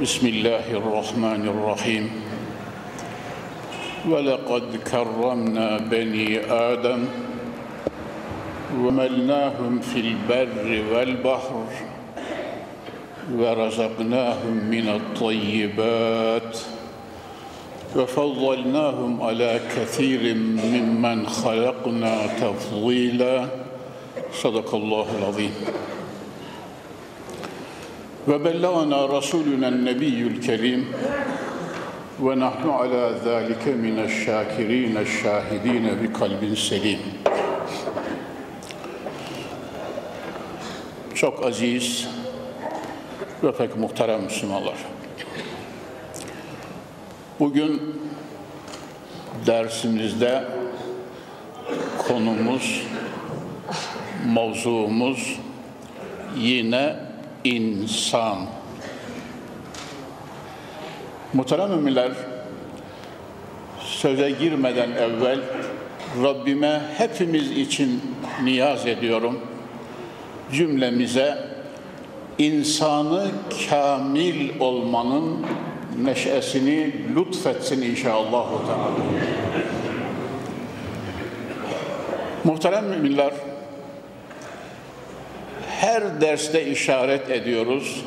بسم الله الرحمن الرحيم. ولقد كرمنا بني آدم وملناهم في البر والبحر ورزقناهم من الطيبات وفضلناهم على كثير ممن خلقنا تفضيلا. صدق الله العظيم. وبلغنا رسولنا النبي الكريم ونحن على ذلك من الشاكرين الشاهدين بقلب سليم Çok aziz ve pek muhterem Müslümanlar. Bugün dersimizde konumuz, mevzuumuz yine insan. Muhterem müminler, söze girmeden evvel Rabbime hepimiz için niyaz ediyorum. Cümlemize insanı kamil olmanın neşesini lütfetsin inşallah. Muhterem müminler, her derste işaret ediyoruz.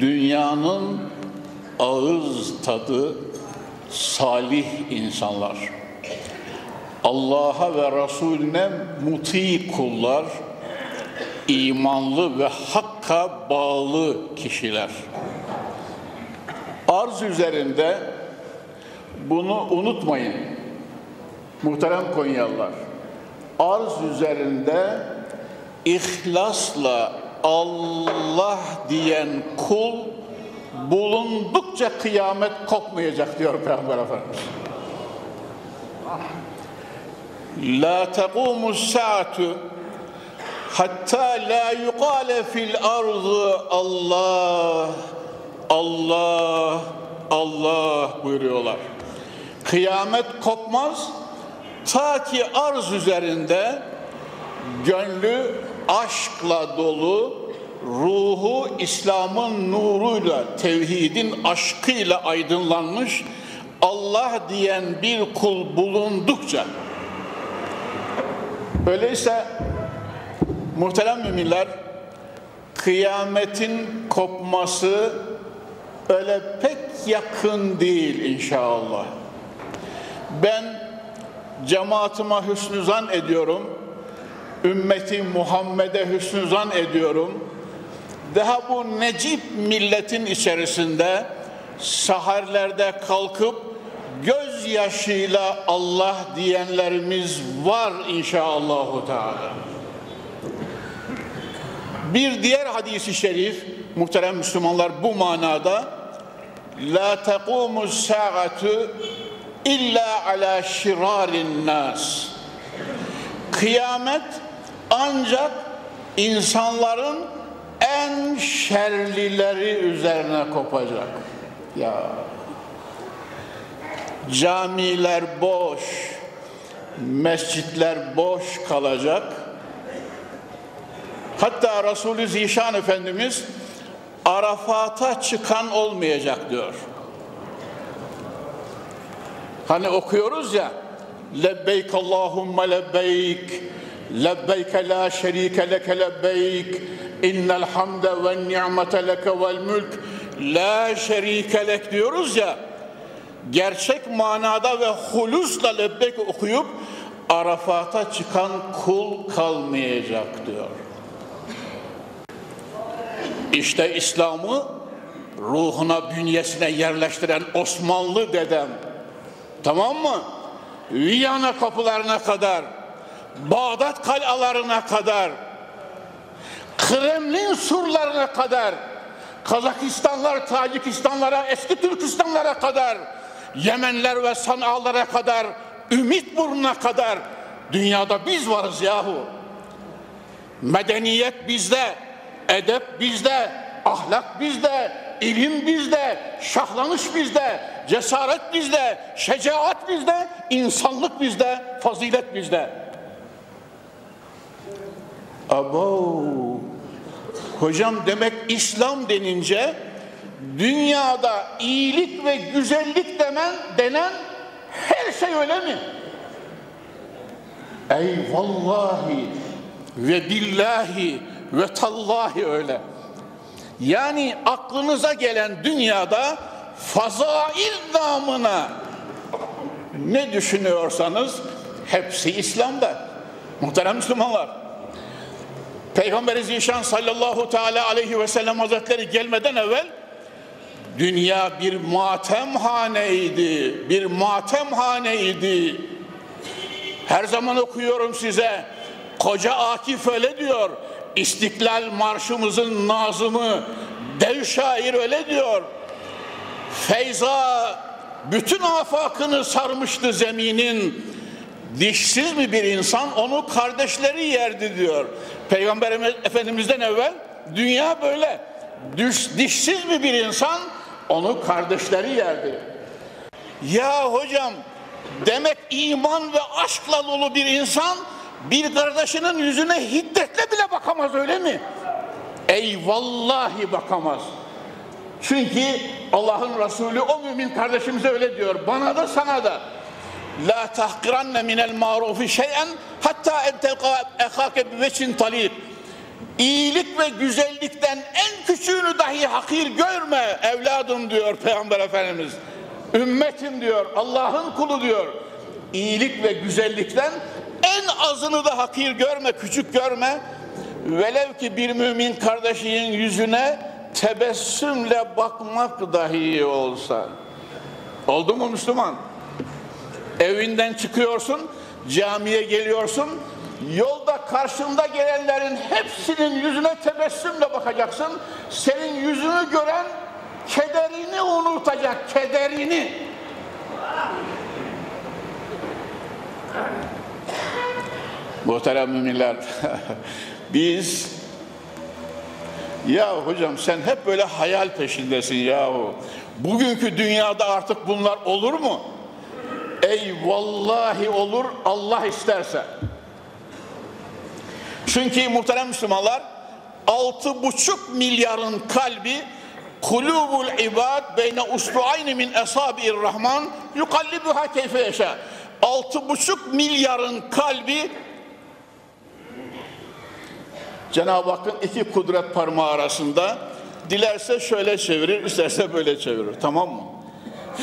Dünyanın ağız tadı salih insanlar. Allah'a ve Resulüne muti kullar, imanlı ve hakka bağlı kişiler. Arz üzerinde bunu unutmayın. Muhterem Konyalılar. Arz üzerinde ihlasla Allah diyen kul bulundukça kıyamet kopmayacak diyor Peygamber Efendimiz. La tequmu saatu hatta la yuqale fil ardı Allah Allah Allah buyuruyorlar. Kıyamet kopmaz ta ki arz üzerinde gönlü aşkla dolu, ruhu İslam'ın nuruyla, tevhidin aşkıyla aydınlanmış Allah diyen bir kul bulundukça öyleyse muhterem müminler kıyametin kopması öyle pek yakın değil inşallah. Ben cemaatime hüsnü zan ediyorum ümmeti Muhammed'e hüsnü zan ediyorum. Daha bu necip milletin içerisinde saharlerde kalkıp gözyaşıyla Allah diyenlerimiz var inşallahü teala. Bir diğer hadisi şerif muhterem Müslümanlar bu manada la tequmu saatu illa ala şirarin nas. Kıyamet ancak insanların en şerlileri üzerine kopacak. Ya camiler boş, mescitler boş kalacak. Hatta Resulü Zişan Efendimiz Arafat'a çıkan olmayacak diyor. Hani okuyoruz ya lebbeyk Allahümme lebbeyk lebbeyk la şerike leke lebbeyk innel hamde ve ni'mete leke vel mülk la şerike diyoruz ya gerçek manada ve hulusla lebbeyk okuyup Arafat'a çıkan kul kalmayacak diyor. İşte İslam'ı ruhuna, bünyesine yerleştiren Osmanlı dedem. Tamam mı? Viyana kapılarına kadar, Bağdat kalalarına kadar, Kremlin surlarına kadar Kazakistanlar, Tacikistanlara, eski Türkistanlara kadar, Yemenler ve Sana'lara kadar, Ümit burnuna kadar dünyada biz varız yahu. Medeniyet bizde, edep bizde, ahlak bizde, ilim bizde, şahlanış bizde, cesaret bizde, şecaat bizde, insanlık bizde, fazilet bizde. Abo, hocam demek İslam denince dünyada iyilik ve güzellik demen denen her şey öyle mi? Ey vallahi ve billahi ve tallahi öyle. Yani aklınıza gelen dünyada fazail namına ne düşünüyorsanız hepsi İslam'da. Muhterem Müslümanlar. Peygamber Zişan sallallahu teala aleyhi ve sellem hazretleri gelmeden evvel dünya bir matemhaneydi. Bir matemhaneydi. Her zaman okuyorum size. Koca Akif öyle diyor. İstiklal Marşımızın nazımı dev şair öyle diyor. Feyza bütün afakını sarmıştı zeminin. Dişsiz mi bir insan onu kardeşleri yerdi diyor. Peygamber Efendimiz'den evvel dünya böyle. Düş, dişsiz mi bir insan onu kardeşleri yerdi. Ya hocam demek iman ve aşkla dolu bir insan bir kardeşinin yüzüne hiddetle bile bakamaz öyle mi? Ey vallahi bakamaz. Çünkü Allah'ın Resulü o mümin kardeşimize öyle diyor. Bana da sana da. La tahkiranne minel marufi şeyen hatta en telqa ehake bi veçin talib. İyilik ve güzellikten en küçüğünü dahi hakir görme evladım diyor Peygamber Efendimiz. Ümmetim diyor, Allah'ın kulu diyor. İyilik ve güzellikten en azını da hakir görme, küçük görme. Velev ki bir mümin kardeşinin yüzüne tebessümle bakmak dahi olsa. Oldu mu Müslüman? Evinden çıkıyorsun, camiye geliyorsun, yolda karşında gelenlerin hepsinin yüzüne tebessümle bakacaksın. Senin yüzünü gören kederini unutacak, kederini. Muhterem müminler, biz ya hocam sen hep böyle hayal peşindesin yahu. Bugünkü dünyada artık bunlar olur mu? Ey vallahi olur Allah isterse. Çünkü muhterem Müslümanlar altı buçuk milyarın kalbi kulubul ibad beyne usbu'ayni min esabi'ir rahman yukallibuha keyfe yaşa. Altı buçuk milyarın kalbi Cenab-ı Hakk'ın iki kudret parmağı arasında dilerse şöyle çevirir, isterse böyle çevirir. Tamam mı?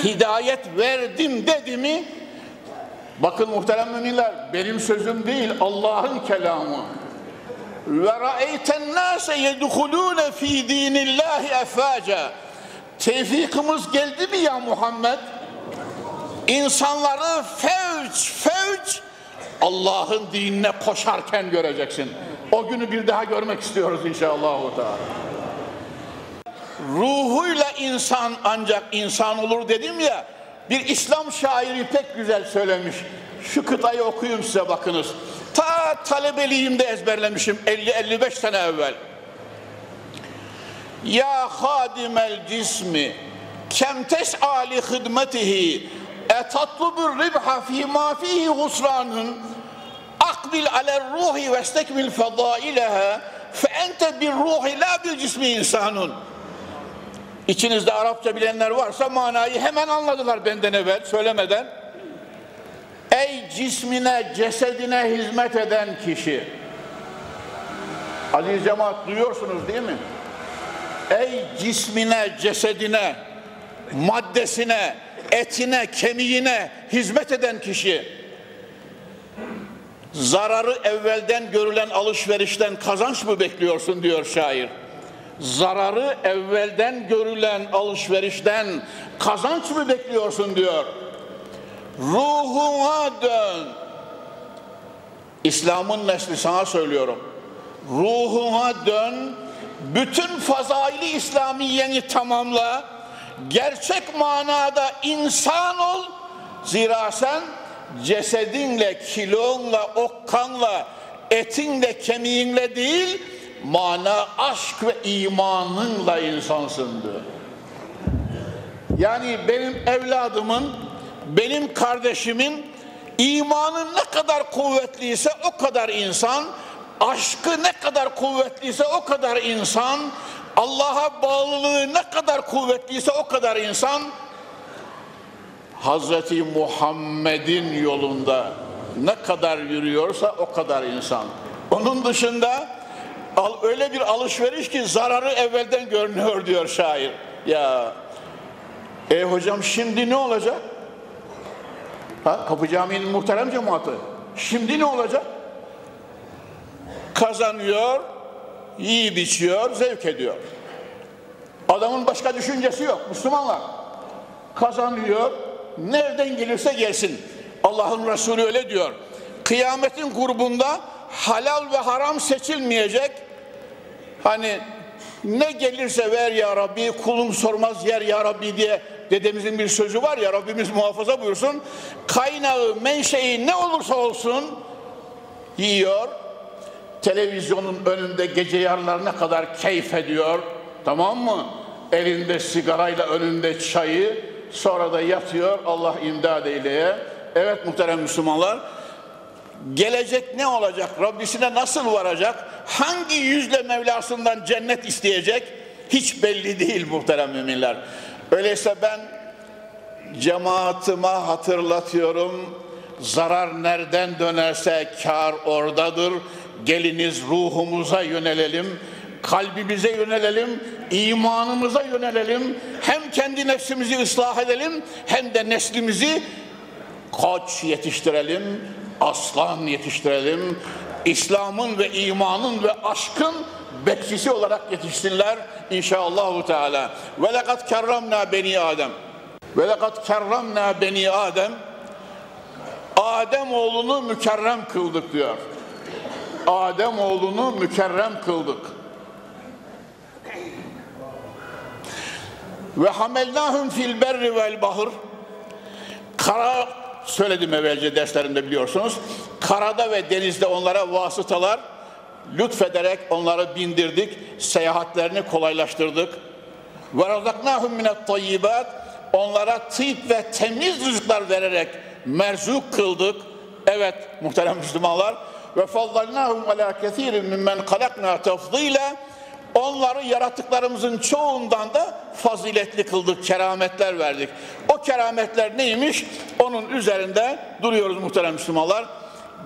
Hidayet verdim dedi mi bakın muhterem müminler benim sözüm değil Allah'ın kelamı. ve ra'eyten nase yedhulune fi dinillahi efaca tevfikimiz geldi mi ya Muhammed? İnsanları fevç fevç Allah'ın dinine koşarken göreceksin. O günü bir daha görmek istiyoruz inşallah ruhuyla insan ancak insan olur dedim ya bir İslam şairi pek güzel söylemiş şu kıtayı okuyayım size bakınız. Ta talebeliğimde ezberlemişim 50-55 sene evvel. Ya hadimel cismi kem tes'ali hidmetihi etatlubur ribha fi ma fihi husranun akbil aler ruhi ve istekmil fedaileha fe ente bir ruhi la bil cismi insanun İçinizde Arapça bilenler varsa manayı hemen anladılar benden evvel söylemeden. Ey cismine, cesedine hizmet eden kişi. Ali cemaat duyuyorsunuz değil mi? Ey cismine, cesedine, maddesine, etine, kemiğine hizmet eden kişi. Zararı evvelden görülen alışverişten kazanç mı bekliyorsun diyor şair. Zararı evvelden görülen alışverişten kazanç mı bekliyorsun diyor. Ruhuna dön. İslam'ın nesli sana söylüyorum. Ruhuna dön bütün fazaili İslamiyeni tamamla, gerçek manada insan ol. Zira sen cesedinle, kilonla, okkanla, etinle, kemiğinle değil, mana aşk ve imanınla insansın diyor. Yani benim evladımın, benim kardeşimin imanı ne kadar kuvvetliyse o kadar insan, aşkı ne kadar kuvvetliyse o kadar insan, Allah'a bağlılığı ne kadar kuvvetliyse o kadar insan, Hazreti Muhammed'in yolunda ne kadar yürüyorsa o kadar insan. Onun dışında öyle bir alışveriş ki zararı evvelden görünüyor diyor şair. Ya e hocam şimdi ne olacak? Ha, Kapı Camii'nin muhterem cemaati. Şimdi ne olacak? Kazanıyor, yiyip içiyor, zevk ediyor. Adamın başka düşüncesi yok. Müslümanlar kazanıyor, nereden gelirse gelsin. Allah'ın Resulü öyle diyor. Kıyametin grubunda halal ve haram seçilmeyecek. Hani ne gelirse ver ya Rabbi, kulum sormaz yer ya Rabbi diye dedemizin bir sözü var ya Rabbimiz muhafaza buyursun. Kaynağı, menşei ne olursa olsun yiyor. Televizyonun önünde gece yarılarına kadar keyif ediyor. Tamam mı? Elinde sigarayla önünde çayı sonra da yatıyor Allah imdad eyleye. Evet muhterem Müslümanlar gelecek ne olacak? Rabbisine nasıl varacak? Hangi yüzle Mevlasından cennet isteyecek? Hiç belli değil muhterem müminler. Öyleyse ben cemaatime hatırlatıyorum. Zarar nereden dönerse kar oradadır. Geliniz ruhumuza yönelelim kalbimize yönelelim, imanımıza yönelelim. Hem kendi nefsimizi ıslah edelim hem de neslimizi koç yetiştirelim, aslan yetiştirelim. İslam'ın ve imanın ve aşkın bekçisi olarak yetişsinler inşallahü teala. Ve lekad kerramna beni Adem. Ve lekad kerramna beni Adem. Adem oğlunu mükerrem kıldık diyor. Adem oğlunu mükerrem kıldık. Ve hamelnahum fil berri vel bahır. Kara söyledim evvelce derslerimde biliyorsunuz. Karada ve denizde onlara vasıtalar lütfederek onları bindirdik. Seyahatlerini kolaylaştırdık. Razaknahum minet tayyibat. Onlara tıp ve temiz rızıklar vererek merzuk kıldık. Evet muhterem Müslümanlar. Fazzalnahum ala kethirin mimmen kalakna tafzila. Onları yarattıklarımızın çoğundan da faziletli kıldık, kerametler verdik. O kerametler neymiş? Onun üzerinde duruyoruz muhterem Müslümanlar.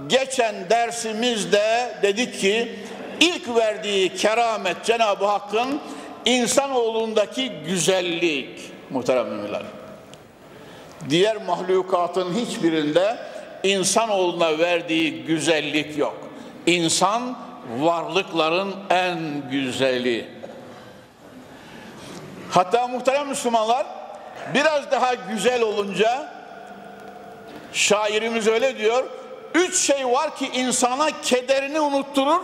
Geçen dersimizde dedik ki ilk verdiği keramet Cenab-ı Hakk'ın insanoğlundaki güzellik muhterem müminler. Diğer mahlukatın hiçbirinde insanoğluna verdiği güzellik yok. İnsan varlıkların en güzeli. Hatta muhterem Müslümanlar biraz daha güzel olunca şairimiz öyle diyor. Üç şey var ki insana kederini unutturur,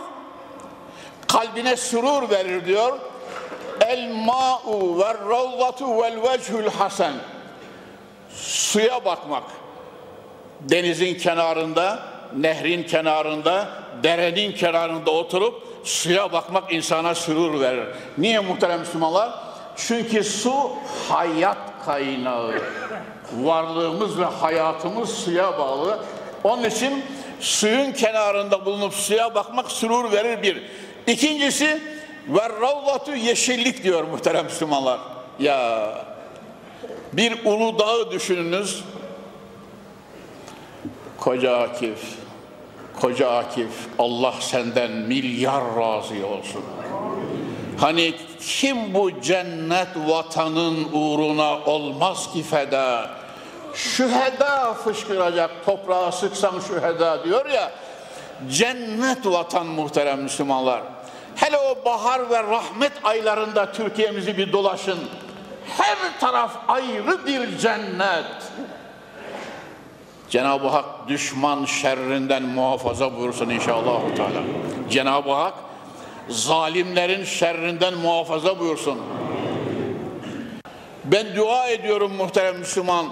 kalbine sürur verir diyor. El ma'u ve ravzatu vel vechul hasen. Suya bakmak. Denizin kenarında, nehrin kenarında, derenin kenarında oturup suya bakmak insana sürur verir. Niye muhterem Müslümanlar? Çünkü su hayat kaynağı. Varlığımız ve hayatımız suya bağlı. Onun için suyun kenarında bulunup suya bakmak sürur verir bir. İkincisi ve ravlatu yeşillik diyor muhterem Müslümanlar. Ya bir ulu dağı düşününüz. Koca Akif, Koca Akif, Allah senden milyar razı olsun. Hani kim bu cennet vatanın uğruna olmaz ki feda? Şüheda fışkıracak, toprağa sıksan şüheda diyor ya. Cennet vatan muhterem Müslümanlar. Hele o bahar ve rahmet aylarında Türkiye'mizi bir dolaşın. Her taraf ayrı bir cennet. Cenab-ı Hak düşman şerrinden muhafaza buyursun inşallah. Cenab-ı Hak zalimlerin şerrinden muhafaza buyursun. Ben dua ediyorum muhterem Müslüman.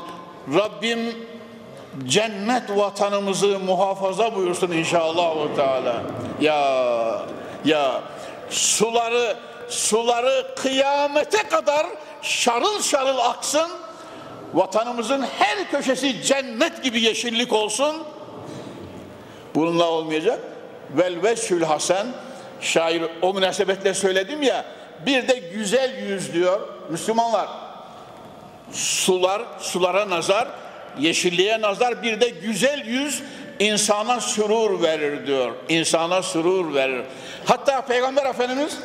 Rabbim cennet vatanımızı muhafaza buyursun inşallah Teala. Ya ya suları suları kıyamete kadar şarıl şarıl aksın. Vatanımızın her köşesi cennet gibi yeşillik olsun. Bununla olmayacak. Vel veşhül hasen şair o münasebetle söyledim ya bir de güzel yüz diyor Müslümanlar. Sular, sulara nazar, yeşilliğe nazar bir de güzel yüz insana sürur verir diyor. İnsana sürur verir. Hatta Peygamber Efendimiz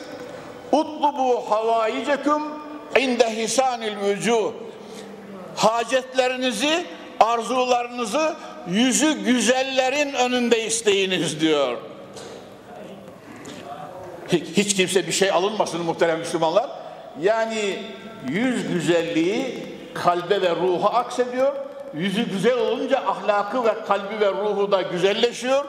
utlubu havaicekum inde hisanil vücuh hacetlerinizi, arzularınızı yüzü güzellerin önünde isteyiniz diyor. Hiç kimse bir şey alınmasın muhterem Müslümanlar. Yani yüz güzelliği kalbe ve ruha aksediyor. Yüzü güzel olunca ahlakı ve kalbi ve ruhu da güzelleşiyor.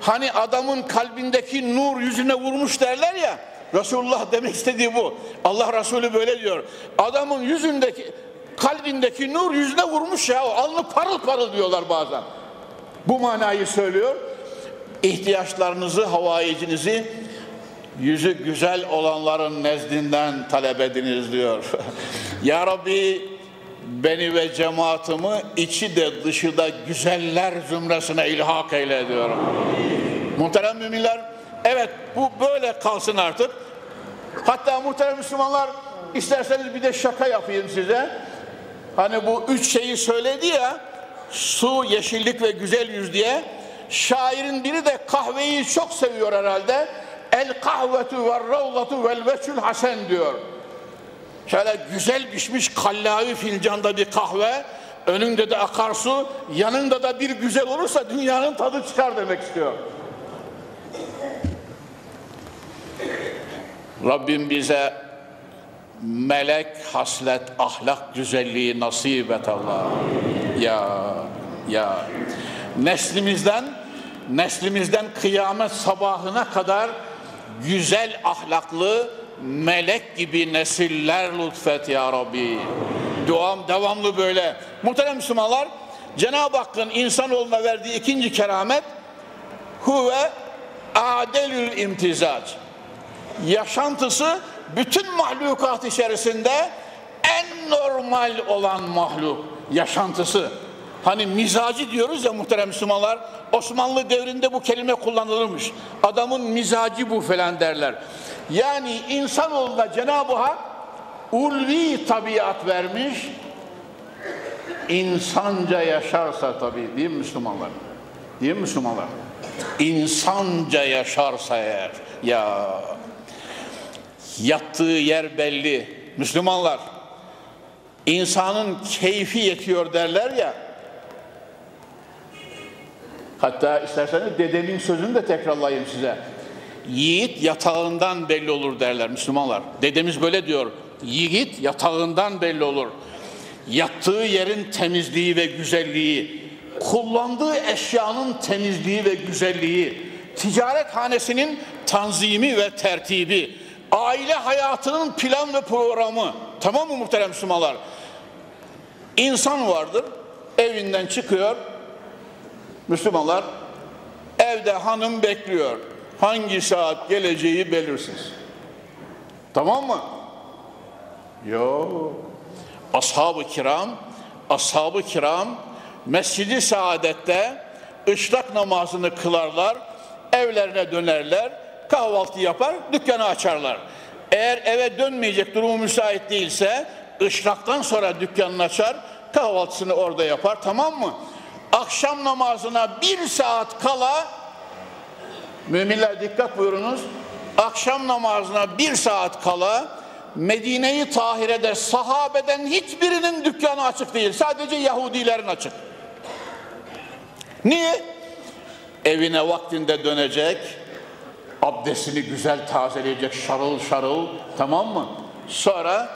Hani adamın kalbindeki nur yüzüne vurmuş derler ya. Resulullah demek istediği bu. Allah Resulü böyle diyor. Adamın yüzündeki kalbindeki nur yüzüne vurmuş ya. Alnı parıl parıl diyorlar bazen. Bu manayı söylüyor. İhtiyaçlarınızı, havaiyecinizi yüzü güzel olanların nezdinden talep ediniz diyor. ya Rabbi beni ve cemaatimi içi de dışı da güzeller zümresine ilhak eyle diyorum. Muhterem müminler, evet bu böyle kalsın artık. Hatta muhterem Müslümanlar isterseniz bir de şaka yapayım size. Hani bu üç şeyi söyledi ya, su, yeşillik ve güzel yüz diye. Şairin biri de kahveyi çok seviyor herhalde. El kahvetu ve ravlatu vel veçül hasen diyor. Şöyle güzel pişmiş kallavi fincanda bir kahve, önünde de akarsu, yanında da bir güzel olursa dünyanın tadı çıkar demek istiyor. Rabbim bize melek haslet ahlak güzelliği nasip et Allah. Ya ya neslimizden neslimizden kıyamet sabahına kadar güzel ahlaklı melek gibi nesiller lütfet ya Rabbi. Duam devamlı böyle. Muhterem Müslümanlar, Cenab-ı Hakk'ın insanoğluna verdiği ikinci keramet huve adelül imtizac. Yaşantısı bütün mahlukat içerisinde en normal olan mahluk yaşantısı. Hani mizacı diyoruz ya muhterem Müslümanlar. Osmanlı devrinde bu kelime kullanılırmış. Adamın mizacı bu falan derler. Yani insanoğluna Cenab-ı Hak ulvi tabiat vermiş. İnsanca yaşarsa tabii değil mi Müslümanlar? Değil mi Müslümanlar? İnsanca yaşarsa eğer ya yattığı yer belli. Müslümanlar insanın keyfi yetiyor derler ya Hatta isterseniz dedemin sözünü de tekrarlayayım size. Yiğit yatağından belli olur derler Müslümanlar. Dedemiz böyle diyor. Yiğit yatağından belli olur. Yattığı yerin temizliği ve güzelliği, kullandığı eşyanın temizliği ve güzelliği, ticaret hanesinin tanzimi ve tertibi, aile hayatının plan ve programı. Tamam mı muhterem Müslümanlar? İnsan vardır, evinden çıkıyor, Müslümanlar evde hanım bekliyor. Hangi saat geleceği belirsiz. Tamam mı? Yok. Ashab-ı kiram, ashab-ı kiram Mescidi Saadet'te ışrak namazını kılarlar, evlerine dönerler, kahvaltı yapar, dükkanı açarlar. Eğer eve dönmeyecek durumu müsait değilse ışraktan sonra dükkanını açar, kahvaltısını orada yapar tamam mı? akşam namazına bir saat kala müminler dikkat buyurunuz akşam namazına bir saat kala Medine-i Tahire'de sahabeden hiçbirinin dükkanı açık değil. Sadece Yahudilerin açık. Niye? Evine vaktinde dönecek, abdestini güzel tazeleyecek, şarıl şarıl, tamam mı? Sonra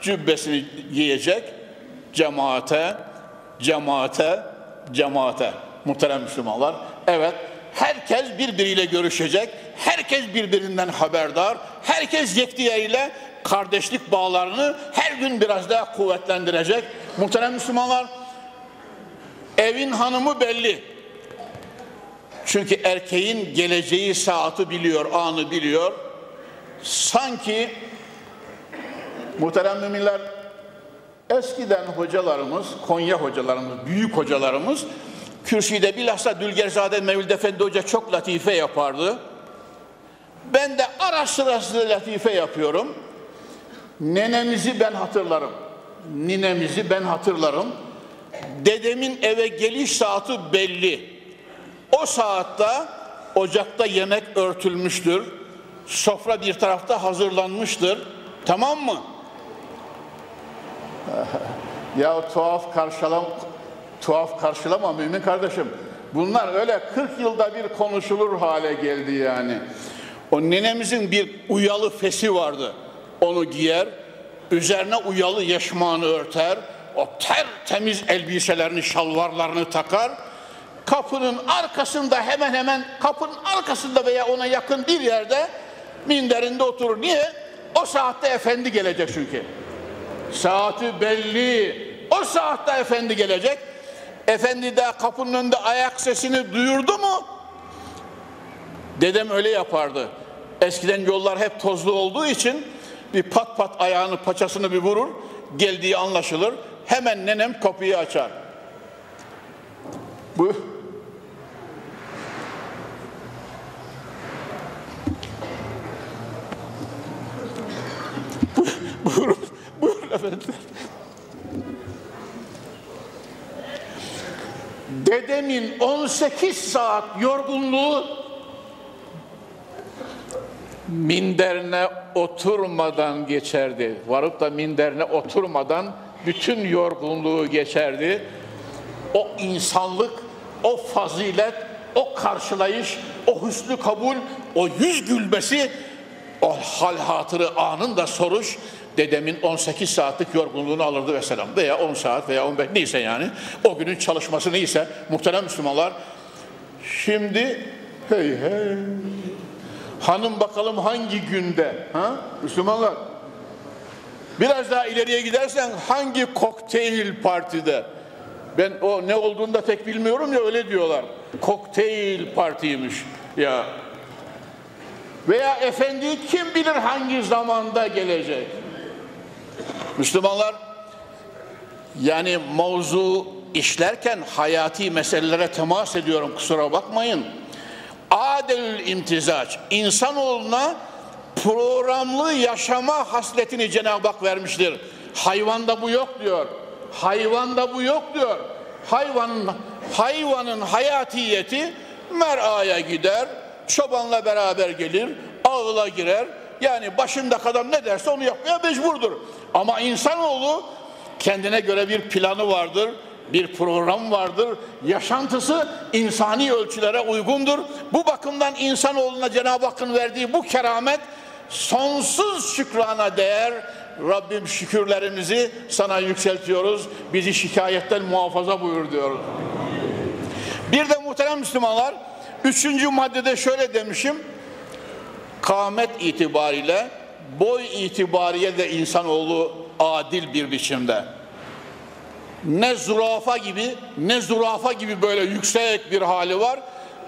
cübbesini giyecek, cemaate, cemaate cemaate muhterem Müslümanlar. Evet herkes birbiriyle görüşecek. Herkes birbirinden haberdar. Herkes yekdiyeriyle kardeşlik bağlarını her gün biraz daha kuvvetlendirecek. Muhterem Müslümanlar, evin hanımı belli. Çünkü erkeğin geleceği saati biliyor, anı biliyor. Sanki muhterem müminler eskiden hocalarımız, Konya hocalarımız, büyük hocalarımız kürsüde bilhassa Dülgerzade Mevlid Efendi Hoca çok latife yapardı. Ben de ara sırasında latife yapıyorum. Nenemizi ben hatırlarım. Ninemizi ben hatırlarım. Dedemin eve geliş saati belli. O saatte ocakta yemek örtülmüştür. Sofra bir tarafta hazırlanmıştır. Tamam mı? ya tuhaf karşılam tuhaf karşılama mümin kardeşim. Bunlar öyle 40 yılda bir konuşulur hale geldi yani. O nenemizin bir uyalı fesi vardı. Onu giyer, üzerine uyalı yeşmanı örter, o ter temiz elbiselerini, şalvarlarını takar. Kapının arkasında hemen hemen kapının arkasında veya ona yakın bir yerde minderinde oturur. Niye? O saatte efendi gelecek çünkü. Saati belli. O saatte efendi gelecek. Efendi de kapının önünde ayak sesini duyurdu mu? Dedem öyle yapardı. Eskiden yollar hep tozlu olduğu için bir pat pat ayağını paçasını bir vurur. Geldiği anlaşılır. Hemen nenem kapıyı açar. Bu buyurun, buyurun efendim. Dedemin 18 saat yorgunluğu minderine oturmadan geçerdi. Varıp da minderine oturmadan bütün yorgunluğu geçerdi. O insanlık, o fazilet, o karşılayış, o hüsnü kabul, o yüz gülmesi, o hal hatırı anında soruş, dedemin 18 saatlik yorgunluğunu alırdı ve selam. Veya 10 saat veya 15 neyse yani. O günün çalışması neyse muhterem Müslümanlar. Şimdi hey hey hanım bakalım hangi günde ha Müslümanlar biraz daha ileriye gidersen hangi kokteyl partide ben o ne olduğunu da pek bilmiyorum ya öyle diyorlar kokteyl partiymiş ya veya efendi kim bilir hangi zamanda gelecek Müslümanlar yani mevzu işlerken hayati meselelere temas ediyorum kusura bakmayın. Adelül imtizaç insanoğluna programlı yaşama hasletini Cenab-ı Hak vermiştir. Hayvanda bu yok diyor. Hayvanda bu yok diyor. Hayvanın hayvanın hayatiyeti mer'aya gider, çobanla beraber gelir, ağla girer, yani başında kadar ne derse onu yapmaya mecburdur. Ama insanoğlu kendine göre bir planı vardır, bir program vardır. Yaşantısı insani ölçülere uygundur. Bu bakımdan insanoğluna Cenab-ı Hakk'ın verdiği bu keramet sonsuz şükrana değer. Rabbim şükürlerimizi sana yükseltiyoruz. Bizi şikayetten muhafaza buyur diyoruz. Bir de muhterem Müslümanlar, üçüncü maddede şöyle demişim kamet itibariyle boy itibariyle de insanoğlu adil bir biçimde. Ne zürafa gibi ne zürafa gibi böyle yüksek bir hali var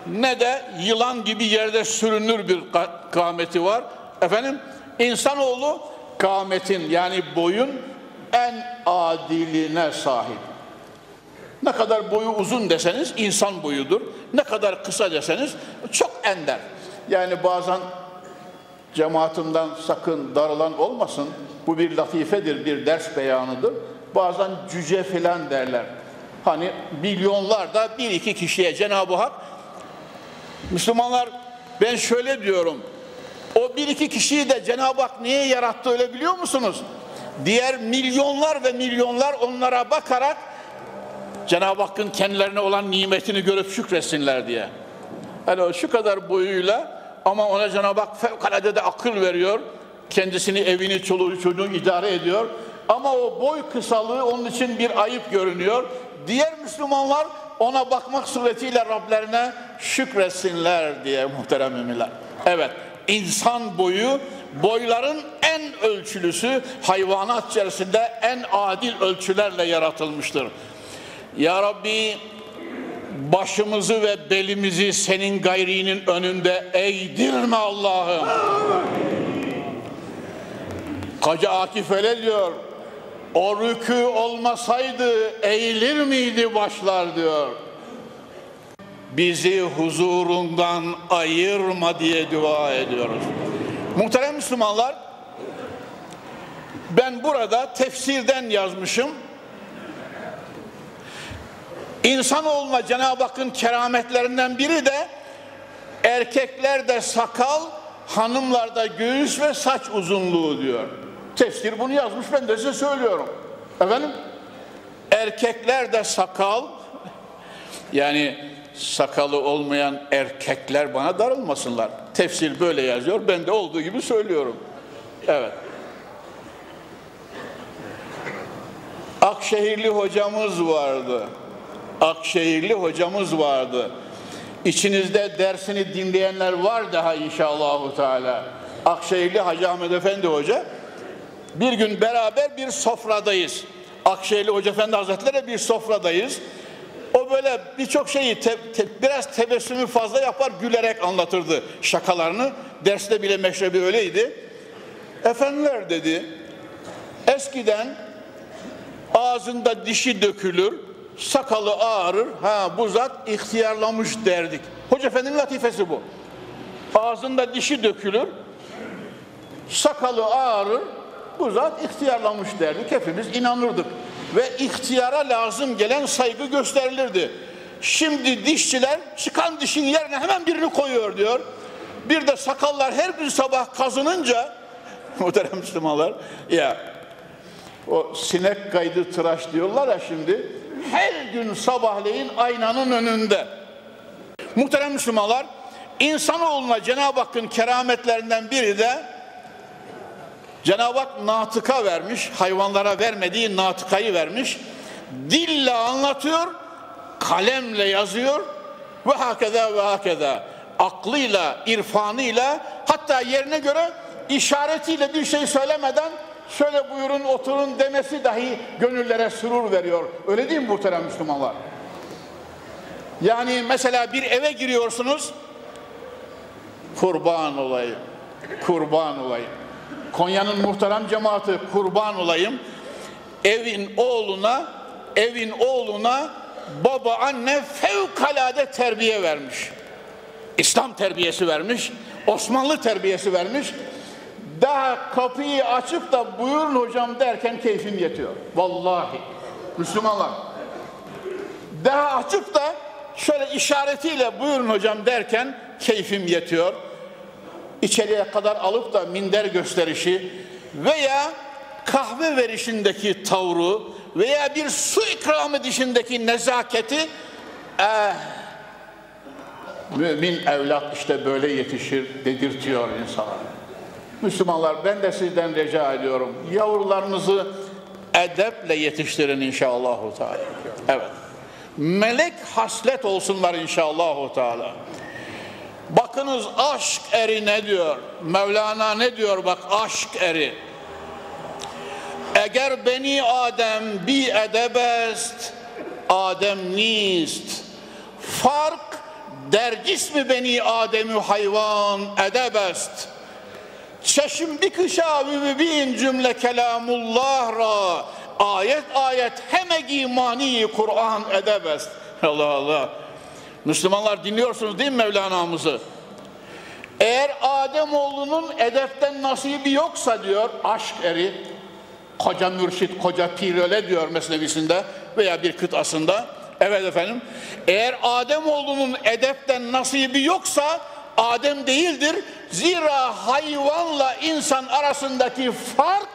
ne de yılan gibi yerde sürünür bir kameti var. Efendim insanoğlu kametin yani boyun en adiline sahip. Ne kadar boyu uzun deseniz insan boyudur. Ne kadar kısa deseniz çok ender. Yani bazen cemaatimden sakın darılan olmasın. Bu bir latifedir, bir ders beyanıdır. Bazen cüce filan derler. Hani milyonlarda bir iki kişiye Cenab-ı Hak Müslümanlar ben şöyle diyorum. O bir iki kişiyi de Cenab-ı Hak niye yarattı öyle biliyor musunuz? Diğer milyonlar ve milyonlar onlara bakarak Cenab-ı Hakk'ın kendilerine olan nimetini görüp şükretsinler diye. Yani şu kadar boyuyla ama ona Cenab-ı Hak fevkalade de akıl veriyor. Kendisini, evini, çoluğu, çocuğu idare ediyor. Ama o boy kısalığı onun için bir ayıp görünüyor. Diğer Müslümanlar ona bakmak suretiyle Rablerine şükretsinler diye muhterem müminler. Evet, insan boyu boyların en ölçülüsü hayvanat içerisinde en adil ölçülerle yaratılmıştır. Ya Rabbi başımızı ve belimizi senin gayrinin önünde eğdirme Allah'ım. Hacı Akif öyle diyor. O rükü olmasaydı eğilir miydi başlar diyor. Bizi huzurundan ayırma diye dua ediyoruz. Muhterem Müslümanlar, ben burada tefsirden yazmışım. İnsanoğluna Cenab-ı Hakk'ın kerametlerinden biri de erkeklerde sakal, hanımlarda göğüs ve saç uzunluğu diyor. Tefsir bunu yazmış ben de size söylüyorum. Efendim? Erkeklerde sakal yani sakalı olmayan erkekler bana darılmasınlar. Tefsir böyle yazıyor. Ben de olduğu gibi söylüyorum. Evet. Akşehirli hocamız vardı. Akşehirli hocamız vardı. İçinizde dersini dinleyenler var daha inşallahu teala. Akşehirli Hacı Ahmet Efendi Hoca. Bir gün beraber bir sofradayız. Akşehirli Hoca Efendi Hazretleri bir sofradayız. O böyle birçok şeyi te, te, biraz tebessümü fazla yapar gülerek anlatırdı şakalarını. Derste bile meşrebi öyleydi. Efendiler dedi eskiden ağzında dişi dökülür, sakalı ağrır, ha bu zat ihtiyarlamış derdik. Hoca Efendi'nin latifesi bu. Ağzında dişi dökülür, sakalı ağrır, bu zat ihtiyarlamış derdik. Hepimiz inanırdık. Ve ihtiyara lazım gelen saygı gösterilirdi. Şimdi dişçiler çıkan dişin yerine hemen birini koyuyor diyor. Bir de sakallar her bir sabah kazınınca muhterem Müslümanlar ya o sinek kaydı tıraş diyorlar ya şimdi her gün sabahleyin aynanın önünde. Muhterem Müslümanlar insanoğluna Cenab-ı Hakk'ın kerametlerinden biri de Cenab-ı Hak natıka vermiş, hayvanlara vermediği natıkayı vermiş. Dille anlatıyor, kalemle yazıyor ve hakeza ve hakeza. Aklıyla, irfanıyla hatta yerine göre işaretiyle bir şey söylemeden şöyle buyurun oturun demesi dahi gönüllere sürur veriyor. Öyle değil mi muhterem Müslümanlar? Yani mesela bir eve giriyorsunuz kurban olayım, kurban olayım. Konya'nın muhterem cemaati kurban olayım. Evin oğluna, evin oğluna baba anne fevkalade terbiye vermiş. İslam terbiyesi vermiş, Osmanlı terbiyesi vermiş. Daha kapıyı açıp da buyurun hocam derken keyfim yetiyor. Vallahi. Müslümanlar. Daha açıp da şöyle işaretiyle buyurun hocam derken keyfim yetiyor içeriye kadar alıp da minder gösterişi veya kahve verişindeki tavrı veya bir su ikram edişindeki nezaketi eh, mümin evlat işte böyle yetişir dedirtiyor insana. Müslümanlar ben de sizden rica ediyorum. Yavrularınızı edeple yetiştirin inşallah. Evet. Melek haslet olsunlar inşallah. Teala. Bakınız aşk eri ne diyor? Mevlana ne diyor bak aşk eri. Eğer beni Adem bi edebest, Adem nist. Fark der cismi beni Ademü hayvan edebest. Çeşim bir kışa bin cümle kelamullah ra. Ayet ayet hemegi mani Kur'an edebest. Allah Allah. Müslümanlar dinliyorsunuz değil mi Mevlana'mızı? Eğer Ademoğlunun edepten nasibi yoksa diyor aşk eri, koca mürşit, koca pir öyle diyor mesnevisinde veya bir kıtasında. Evet efendim. Eğer Ademoğlunun edepten nasibi yoksa Adem değildir. Zira hayvanla insan arasındaki fark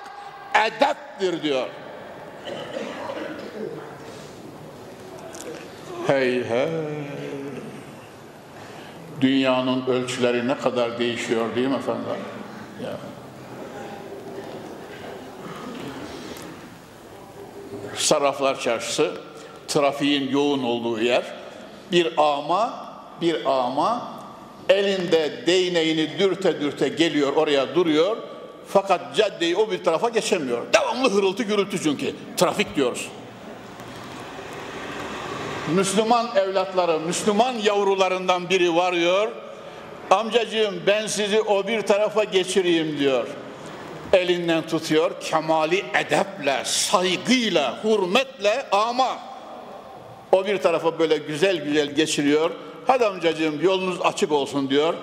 edeptir diyor. Hey hey dünyanın ölçüleri ne kadar değişiyor değil mi efendim? Ya. Sarraflar Çarşısı, trafiğin yoğun olduğu yer. Bir ama, bir ama elinde değneğini dürte dürte geliyor oraya duruyor. Fakat caddeyi o bir tarafa geçemiyor. Devamlı hırıltı gürültü çünkü. Trafik diyoruz. Müslüman evlatları, Müslüman yavrularından biri varıyor. Amcacığım ben sizi o bir tarafa geçireyim diyor. Elinden tutuyor kemali edeple, saygıyla, hürmetle ama o bir tarafa böyle güzel güzel geçiriyor. Hadi amcacığım yolunuz açık olsun diyor.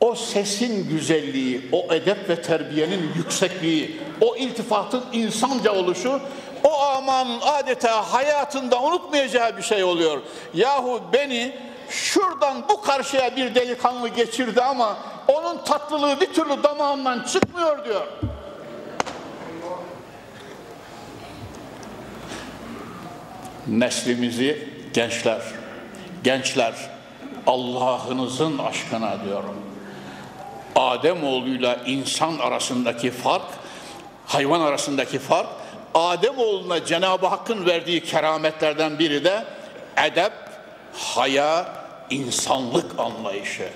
O sesin güzelliği, o edep ve terbiyenin yüksekliği, o iltifatın insanca oluşu o amanın adeta hayatında unutmayacağı bir şey oluyor. Yahu beni şuradan bu karşıya bir delikanlı geçirdi ama onun tatlılığı bir türlü damağımdan çıkmıyor diyor. Neslimizi gençler, gençler Allah'ınızın aşkına diyorum. Adem oğluyla insan arasındaki fark, hayvan arasındaki fark, Adem oğluna Cenab-ı Hakk'ın verdiği kerametlerden biri de edep, haya, insanlık anlayışı,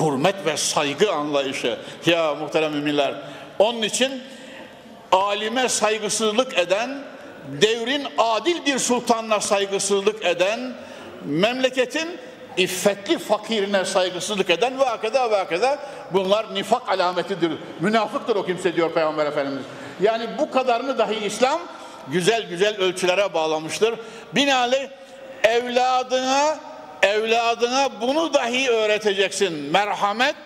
hürmet ve saygı anlayışı. Ya muhterem müminler, onun için alime saygısızlık eden, devrin adil bir sultanına saygısızlık eden, memleketin iffetli fakirine saygısızlık eden ve hakeda ve hakeda bunlar nifak alametidir. Münafıktır o kimse diyor Peygamber Efendimiz. Yani bu kadarını dahi İslam güzel güzel ölçülere bağlamıştır. Binaenaleyh evladına evladına bunu dahi öğreteceksin. Merhamet,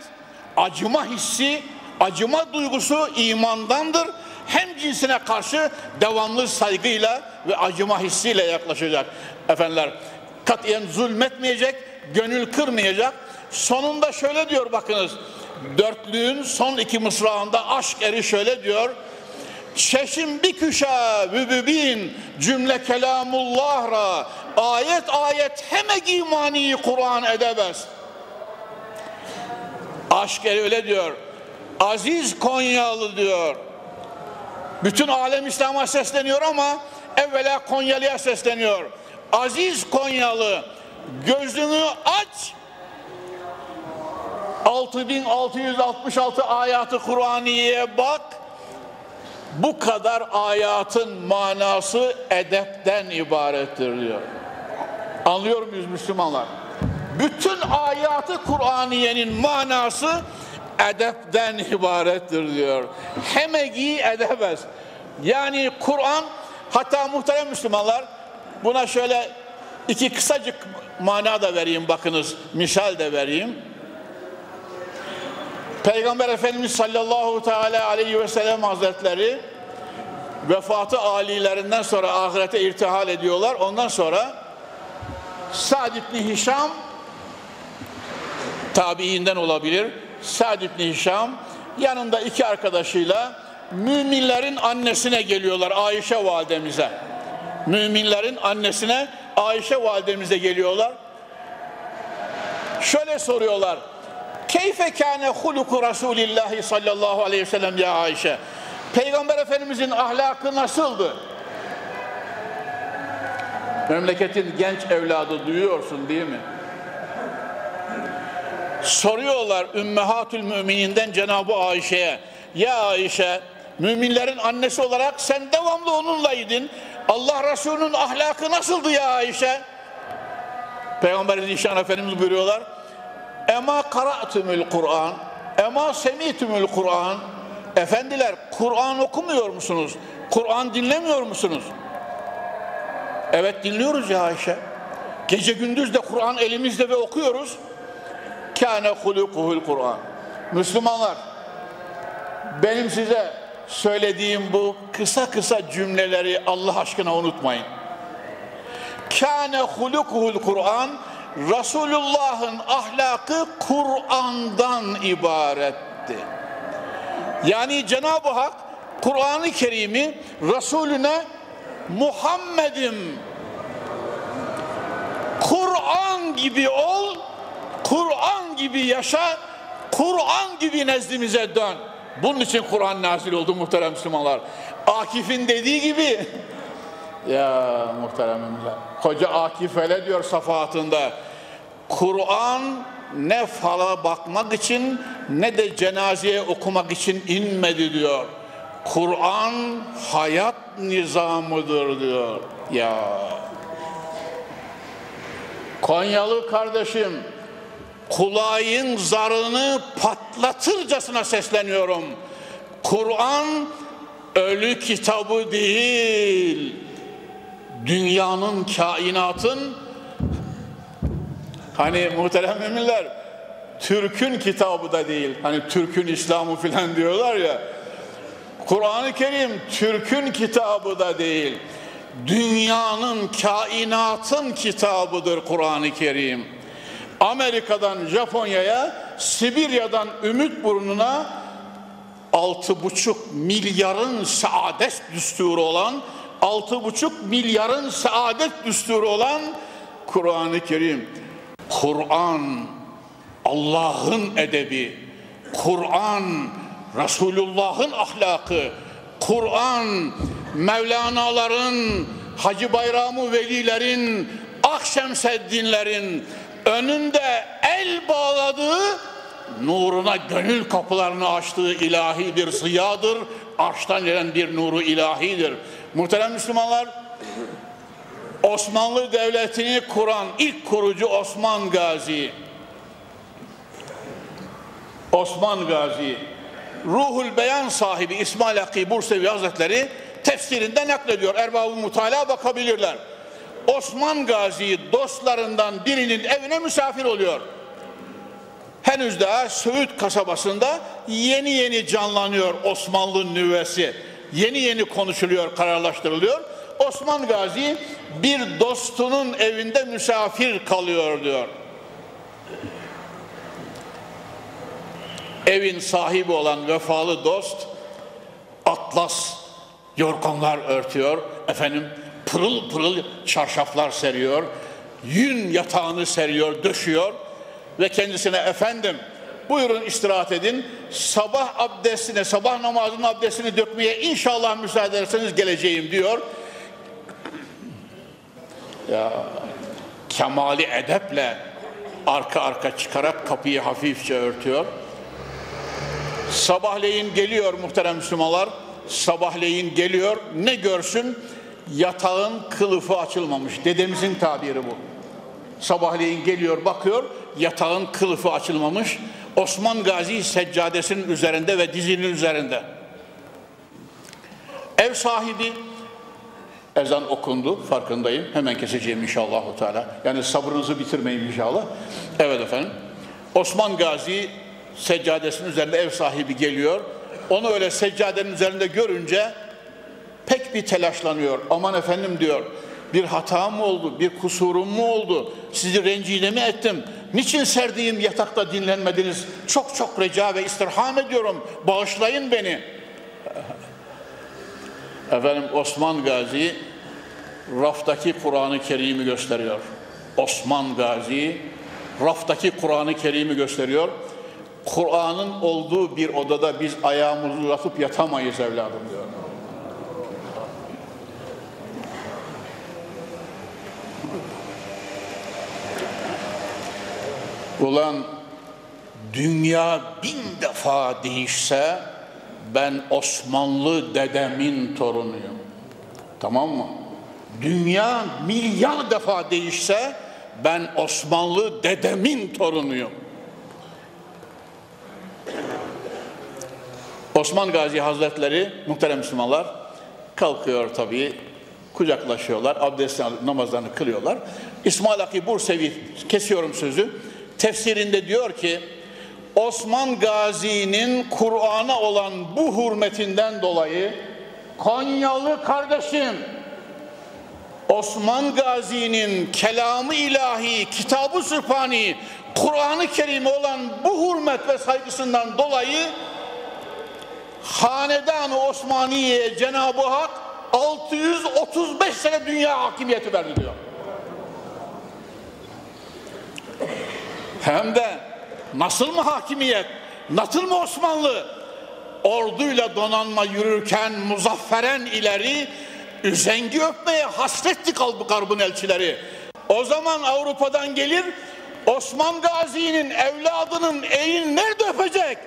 acıma hissi, acıma duygusu imandandır. Hem cinsine karşı devamlı saygıyla ve acıma hissiyle yaklaşacak. Efendiler katiyen zulmetmeyecek, gönül kırmayacak. Sonunda şöyle diyor bakınız. Dörtlüğün son iki mısrağında aşk eri şöyle diyor. Çeşim bir küşa vübübin cümle kelamullah ra ayet ayet hemek imani Kur'an edemez. Aşk öyle diyor. Aziz Konyalı diyor. Bütün alem İslam'a sesleniyor ama evvela Konyalı'ya sesleniyor. Aziz Konyalı gözünü aç 6666 ayatı Kur'aniye'ye bak bu kadar ayatın manası edepten ibarettir diyor. Anlıyor muyuz Müslümanlar? Bütün ayatı Kur'aniyenin manası edepten ibarettir diyor. Hemegi edemez. Yani Kur'an hatta muhterem Müslümanlar buna şöyle iki kısacık mana da vereyim bakınız. Misal de vereyim. Peygamber Efendimiz sallallahu teala aleyhi ve sellem hazretleri vefatı alilerinden sonra ahirete irtihal ediyorlar. Ondan sonra Sa'd ibn Hişam tabiinden olabilir. Sa'd ibn Hişam yanında iki arkadaşıyla müminlerin annesine geliyorlar Ayşe validemize. Müminlerin annesine Ayşe validemize geliyorlar. Şöyle soruyorlar. Keyfe kâne huluku Resulillahi sallallahu aleyhi ve sellem ya Ayşe. Peygamber Efendimizin ahlakı nasıldı? Memleketin genç evladı duyuyorsun değil mi? Soruyorlar Ümmehatül Mümininden Cenab-ı Ayşe'ye. Ya Ayşe, müminlerin annesi olarak sen devamlı onunlaydın. Allah Resulü'nün ahlakı nasıldı ya Ayşe? Peygamber Zişan Efendimiz buyuruyorlar. Ema kara'tümül Kur'an, ema semitümül Kur'an. Efendiler Kur'an okumuyor musunuz? Kur'an dinlemiyor musunuz? Evet dinliyoruz ya Ayşe. Gece gündüz de Kur'an elimizde ve okuyoruz. Kâne hulukuhul Kur'an. Müslümanlar benim size söylediğim bu kısa kısa cümleleri Allah aşkına unutmayın. Kâne hulukuhul Kur'an Resulullah'ın ahlakı Kur'an'dan ibaretti. Yani Cenab-ı Hak Kur'an-ı Kerim'i Resulüne Muhammed'im Kur'an gibi ol, Kur'an gibi yaşa, Kur'an gibi nezdimize dön. Bunun için Kur'an nazil oldu muhterem Müslümanlar. Akif'in dediği gibi ya muhteremimler. Koca Akif öyle diyor safahatında. Kur'an ne fala bakmak için ne de cenazeye okumak için inmedi diyor. Kur'an hayat nizamıdır diyor. Ya Konyalı kardeşim kulağın zarını patlatırcasına sesleniyorum. Kur'an ölü kitabı değil. Dünyanın, kainatın hani muhterem müminler Türk'ün kitabı da değil. Hani Türk'ün İslamı filan diyorlar ya. Kur'an-ı Kerim Türk'ün kitabı da değil. Dünyanın, kainatın kitabıdır Kur'an-ı Kerim. Amerika'dan Japonya'ya, Sibirya'dan Ümit Burnu'na altı buçuk milyarın saadet düsturu olan, altı buçuk milyarın saadet düsturu olan Kur'an-ı Kerim. Kur'an Allah'ın edebi, Kur'an Resulullah'ın ahlakı, Kur'an Mevlana'ların, Hacı Bayramı Velilerin, Akşemseddinlerin önünde el bağladığı, nuruna gönül kapılarını açtığı ilahidir, ziyadır, arştan gelen bir nuru ilahidir. Muhterem Müslümanlar, Osmanlı Devleti'ni kuran ilk kurucu Osman Gazi. Osman Gazi, Ruhul Beyan sahibi İsmail Hakkı Bursevi Hazretleri tefsirinde naklediyor. Erbab-ı Mutala bakabilirler. Osman Gazi dostlarından birinin evine misafir oluyor. Henüz daha Söğüt kasabasında yeni yeni canlanıyor Osmanlı nüvesi. Yeni yeni konuşuluyor, kararlaştırılıyor. Osman Gazi bir dostunun evinde misafir kalıyor diyor. Evin sahibi olan vefalı dost atlas yorganlar örtüyor. Efendim pırıl pırıl çarşaflar seriyor. Yün yatağını seriyor, döşüyor ve kendisine efendim buyurun istirahat edin. Sabah abdestine, sabah namazının abdestini dökmeye inşallah müsaade ederseniz geleceğim diyor. Ya kemali edeple arka arka çıkarak kapıyı hafifçe örtüyor. Sabahleyin geliyor muhterem Müslümanlar. Sabahleyin geliyor ne görsün? Yatağın kılıfı açılmamış. Dedemizin tabiri bu. Sabahleyin geliyor bakıyor yatağın kılıfı açılmamış. Osman Gazi seccadesinin üzerinde ve dizinin üzerinde. Ev sahibi ezan okundu farkındayım. Hemen keseceğim inşallah. Teala. Yani sabrınızı bitirmeyin inşallah. Evet efendim. Osman Gazi seccadesinin üzerinde ev sahibi geliyor. Onu öyle seccadenin üzerinde görünce pek bir telaşlanıyor. Aman efendim diyor bir hata mı oldu, bir kusurum mu oldu, sizi rencide mi ettim, niçin serdiğim yatakta dinlenmediniz, çok çok rica ve istirham ediyorum, bağışlayın beni. Efendim Osman Gazi raftaki Kur'an-ı Kerim'i gösteriyor. Osman Gazi raftaki Kur'an-ı Kerim'i gösteriyor. Kur'an'ın olduğu bir odada biz ayağımızı uzatıp yatamayız evladım diyor. Ulan dünya bin defa değişse ben Osmanlı dedemin torunuyum. Tamam mı? Dünya milyar defa değişse ben Osmanlı dedemin torunuyum. Osman Gazi Hazretleri muhterem Müslümanlar kalkıyor tabii kucaklaşıyorlar, abdest namazlarını kılıyorlar. İsmail Hakkı Bursevi kesiyorum sözü. Tefsirinde diyor ki Osman Gazi'nin Kur'an'a olan bu hürmetinden dolayı Konyalı kardeşim Osman Gazi'nin kelamı ilahi, kitabı sübhani, Kur'an-ı Kerim'e olan bu hürmet ve saygısından dolayı Hanedan-ı Cenab-ı Hak 635 sene dünya hakimiyeti verdi diyor. Hem de nasıl mı hakimiyet, nasıl mı Osmanlı? Orduyla donanma yürürken muzafferen ileri üzengi öpmeye hasretti kalbı garbın elçileri. O zaman Avrupa'dan gelir Osman Gazi'nin evladının elini nerede öpecek?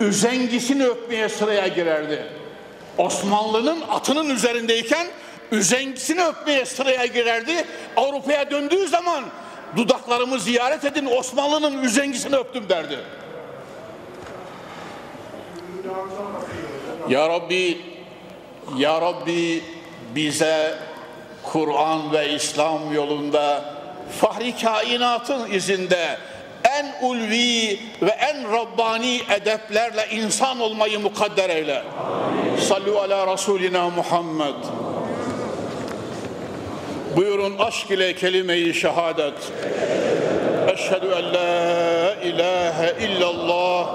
Üzengisini öpmeye sıraya girerdi. Osmanlı'nın atının üzerindeyken üzengisini öpmeye sıraya girerdi. Avrupa'ya döndüğü zaman dudaklarımı ziyaret edin Osmanlı'nın üzengisini öptüm derdi. Ya Rabbi, Ya Rabbi bize Kur'an ve İslam yolunda fahri kainatın izinde en ulvi ve en Rabbani edeplerle insan olmayı mukadder eyle. Sallu ala Resulina Muhammed. Buyurun aşk ile kelime-i şehadet. Eşhedü en la ilahe illallah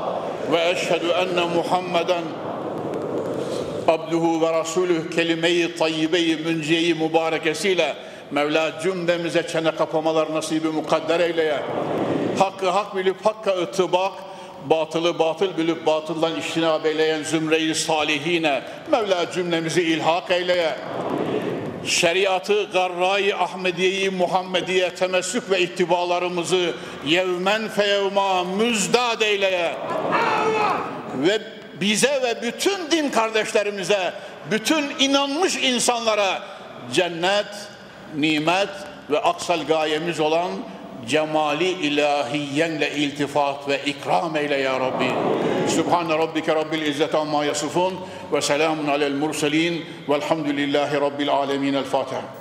ve eşhedü enne Muhammeden abduhu ve rasulüh kelime-i tayyibe-i münciye-i mübarekesiyle Mevla cümlemize çene kapamalar nasibi mukadder eyleye. Hakkı hak bilip hakka ıtıbak, batılı batıl bilip batıldan iştinab eyleyen zümreyi salihine Mevla cümlemizi ilhak eyleye. Şeriatı, garra-i Ahmediye'yi, Muhammediye temessük ve ittibalarımızı yevmen feyevma müzdad eyleye. Ve bize ve bütün din kardeşlerimize, bütün inanmış insanlara cennet, nimet ve aksal gayemiz olan cemali ilahiyenle iltifat ve ikram eyle ya Rabbi. Subhane rabbike rabbil izzeti amma yasifun ve selamun alel murselin velhamdülillahi rabbil alemin. El Fatiha.